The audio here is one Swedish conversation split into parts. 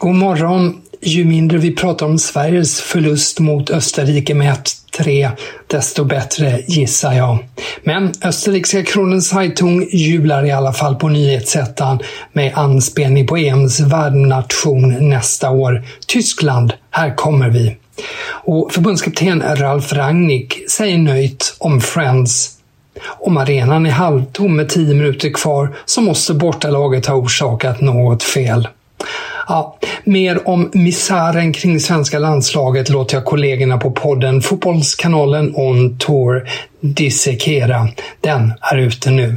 God morgon. Ju mindre vi pratar om Sveriges förlust mot Österrike med 1-3, desto bättre gissar jag. Men österrikiska Kronen Zeitung jublar i alla fall på nyhetsettan med anspelning på EMs värdnation nästa år. Tyskland, här kommer vi. Och förbundskapten Ralf Rangnick säger nöjt om Friends om arenan är halvtom med 10 minuter kvar så måste bortalaget ha orsakat något fel. Ja, mer om misären kring svenska landslaget låter jag kollegorna på podden Fotbollskanalen On Tour dissekera. Den är ute nu.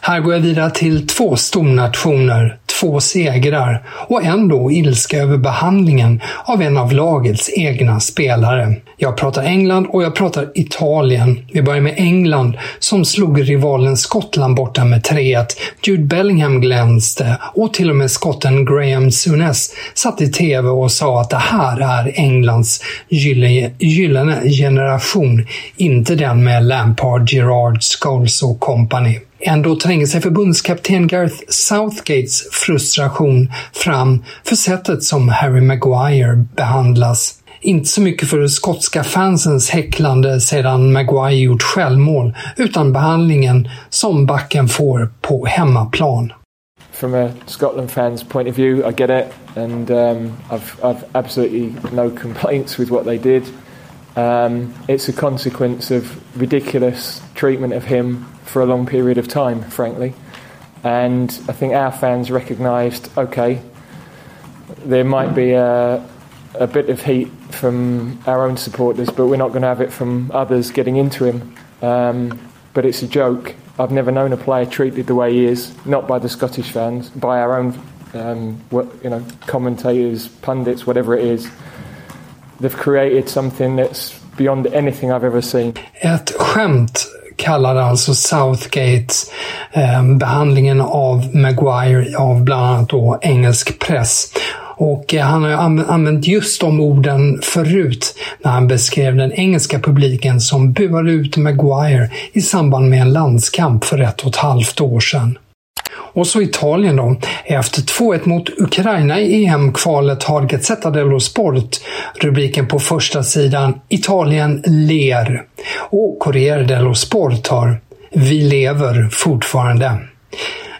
Här går jag vidare till två stornationer, två segrar och ändå ilska över behandlingen av en av lagets egna spelare. Jag pratar England och jag pratar Italien. Vi börjar med England som slog rivalen Skottland borta med 3-1. Jude Bellingham glänste och till och med skotten Graham Souness satt i TV och sa att det här är Englands gyllene generation, inte den med Lampard, Gerrard, Scholes och company. Ändå tränger sig förbundskapten Gareth Southgates frustration fram för sättet som Harry Maguire behandlas. Inte så mycket för skotska fansens häcklande sedan Maguire gjort självmål, utan behandlingen som backen får på hemmaplan. From a Scotland fan's point of view, I get it, and um, I've, I've absolutely no complaints with what they did. Um, it's a consequence of ridiculous treatment of him for a long period of time, frankly. And I think our fans recognised, okay, there might be a, a bit of heat from our own supporters, but we're not going to have it from others getting into him. Um, but it's a joke. I've never known a player treated the way he is, not by the Scottish fans, by our own, um, you know, commentators, pundits, whatever it is. They've created something that's beyond anything I've ever seen. Ett skämt kallade alltså Southgate eh, behandlingen av Maguire av bland annat då engelsk press. Och eh, han har använt just de orden förut när han beskrev den engelska publiken som buade ut Maguire i samband med en landskamp för ett och ett halvt år sedan. Och så Italien då. Efter 2-1 mot Ukraina i EM-kvalet har Gazzetta dello Sport rubriken på första sidan “Italien ler” och Corriere dello Sport har “Vi lever fortfarande”.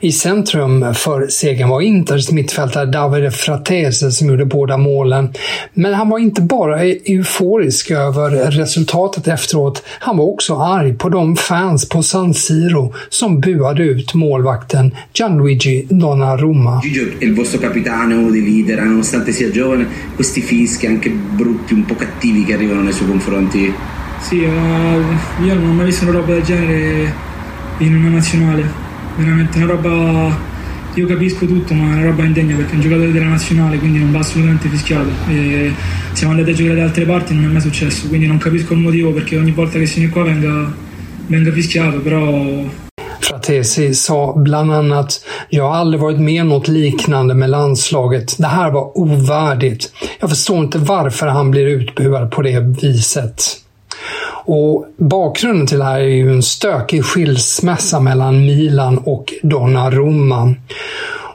I centrum för segern var Inters mittfältare Davide Fratese som gjorde båda målen. Men han var inte bara euforisk över resultatet efteråt. Han var också arg på de fans på San Siro som buade ut målvakten Gianluigi Donnarumma. Gigio è il vostro capitano, uno dei leader, nonostante sia giovane, questi fischi anche brutti, un po' cattivi che arrivano nei suoi confronti. Sì, ma io non ho mai visto una roba del genere in una nazionale veramente una roba io capisco tutto ma è una roba indegna perché è un giocatore della nazionale quindi non va assolutamente fischiato e siamo andati a giocare da altre parti e non è mai successo quindi non capisco il motivo perché ogni volta che si viene qua venga, venga fischiato però Fratesi sa bland annat “Jag har aldrig varit med något liknande med landslaget. Det här var ovärdigt. Jag förstår inte varför han blir utbuad på det viset.” Och bakgrunden till det här är ju en stökig skilsmässa mellan Milan och Donnarumma.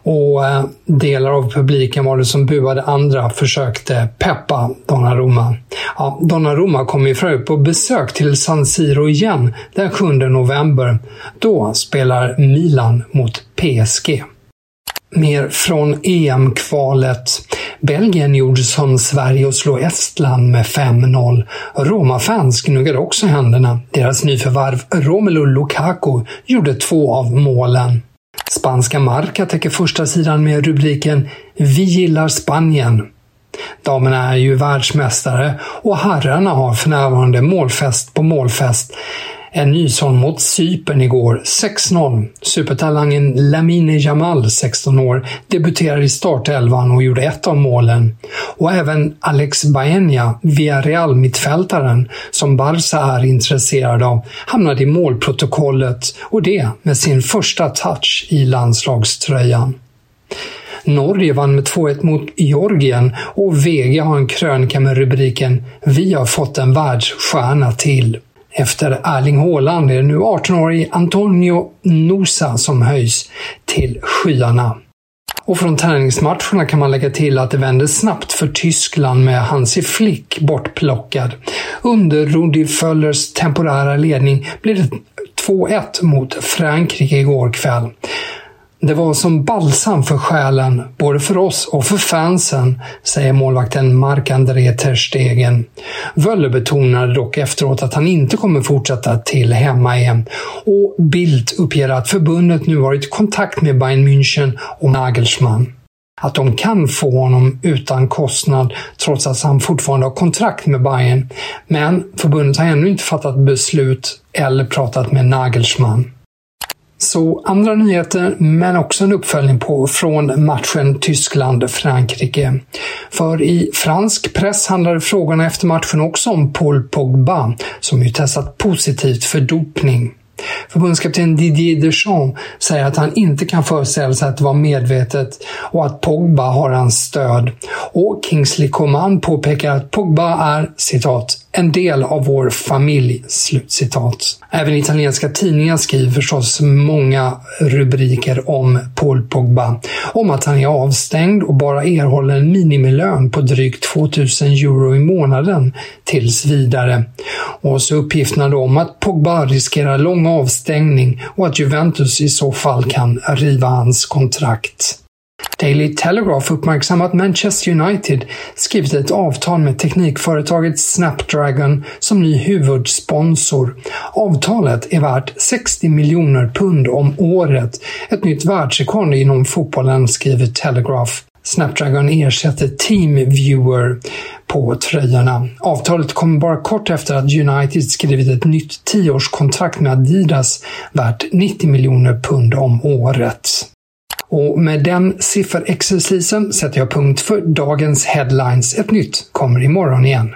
Och eh, delar av publiken var det som buade, andra försökte peppa Donnarumma. Ja, Donnarumma kommer ju för på besök till San Siro igen den 7 november. Då spelar Milan mot PSG. Mer från EM-kvalet. Belgien gjorde som Sverige och slog Estland med 5-0. Roma-fans gnuggade också händerna. Deras nyförvärv Romelu Lukaku gjorde två av målen. Spanska Marca täcker första sidan med rubriken “Vi gillar Spanien”. Damerna är ju världsmästare och herrarna har för närvarande målfest på målfest en ny sån mot Cypern igår, 6-0. Supertalangen Lamine Jamal, 16 år, debuterade i startelvan och gjorde ett av målen. Och även Alex Baenia, Villarreal-mittfältaren, som Barca är intresserad av, hamnade i målprotokollet och det med sin första touch i landslagströjan. Norge vann med 2-1 mot Georgien och Vega har en krönika med rubriken “Vi har fått en världsstjärna till”. Efter Erling Haaland är det nu 18-årige Antonio Nosa som höjs till skyarna. Och från träningsmatcherna kan man lägga till att det vände snabbt för Tyskland med Hansi Flick bortplockad. Under Rudi Föllers temporära ledning blev det 2-1 mot Frankrike igår kväll. Det var som balsam för själen, både för oss och för fansen, säger målvakten Marc-André Ter Stegen. Betonade dock efteråt att han inte kommer fortsätta till hemma-EM och Bildt uppger att förbundet nu varit i kontakt med Bayern München och Nagelsmann. Att de kan få honom utan kostnad trots att han fortfarande har kontrakt med Bayern. Men förbundet har ännu inte fattat beslut eller pratat med Nagelsmann. Så andra nyheter, men också en uppföljning på från matchen Tyskland-Frankrike. För i fransk press handlade frågorna efter matchen också om Paul Pogba, som ju testat positivt för dopning. Förbundskapten Didier Deschamps säger att han inte kan föreställa sig att det var medvetet och att Pogba har hans stöd. Och Kingsley Coman påpekar att Pogba är citat en del av vår familj. Slutcitat. Även italienska tidningar skriver förstås många rubriker om Paul Pogba. Om att han är avstängd och bara erhåller en minimilön på drygt 2000 euro i månaden tills vidare. Och så uppgifterna då om att Pogba riskerar lång avstängning och att Juventus i så fall kan riva hans kontrakt. Daily Telegraph uppmärksammar att Manchester United skrivit ett avtal med teknikföretaget Snapdragon som ny huvudsponsor. Avtalet är värt 60 miljoner pund om året. Ett nytt världsrekord inom fotbollen, skriver Telegraph. Snapdragon ersätter Teamviewer på tröjorna. Avtalet kom bara kort efter att United skrivit ett nytt tioårskontrakt med Adidas värt 90 miljoner pund om året. Och med den sifferexercisen sätter jag punkt för dagens headlines. Ett nytt kommer imorgon igen.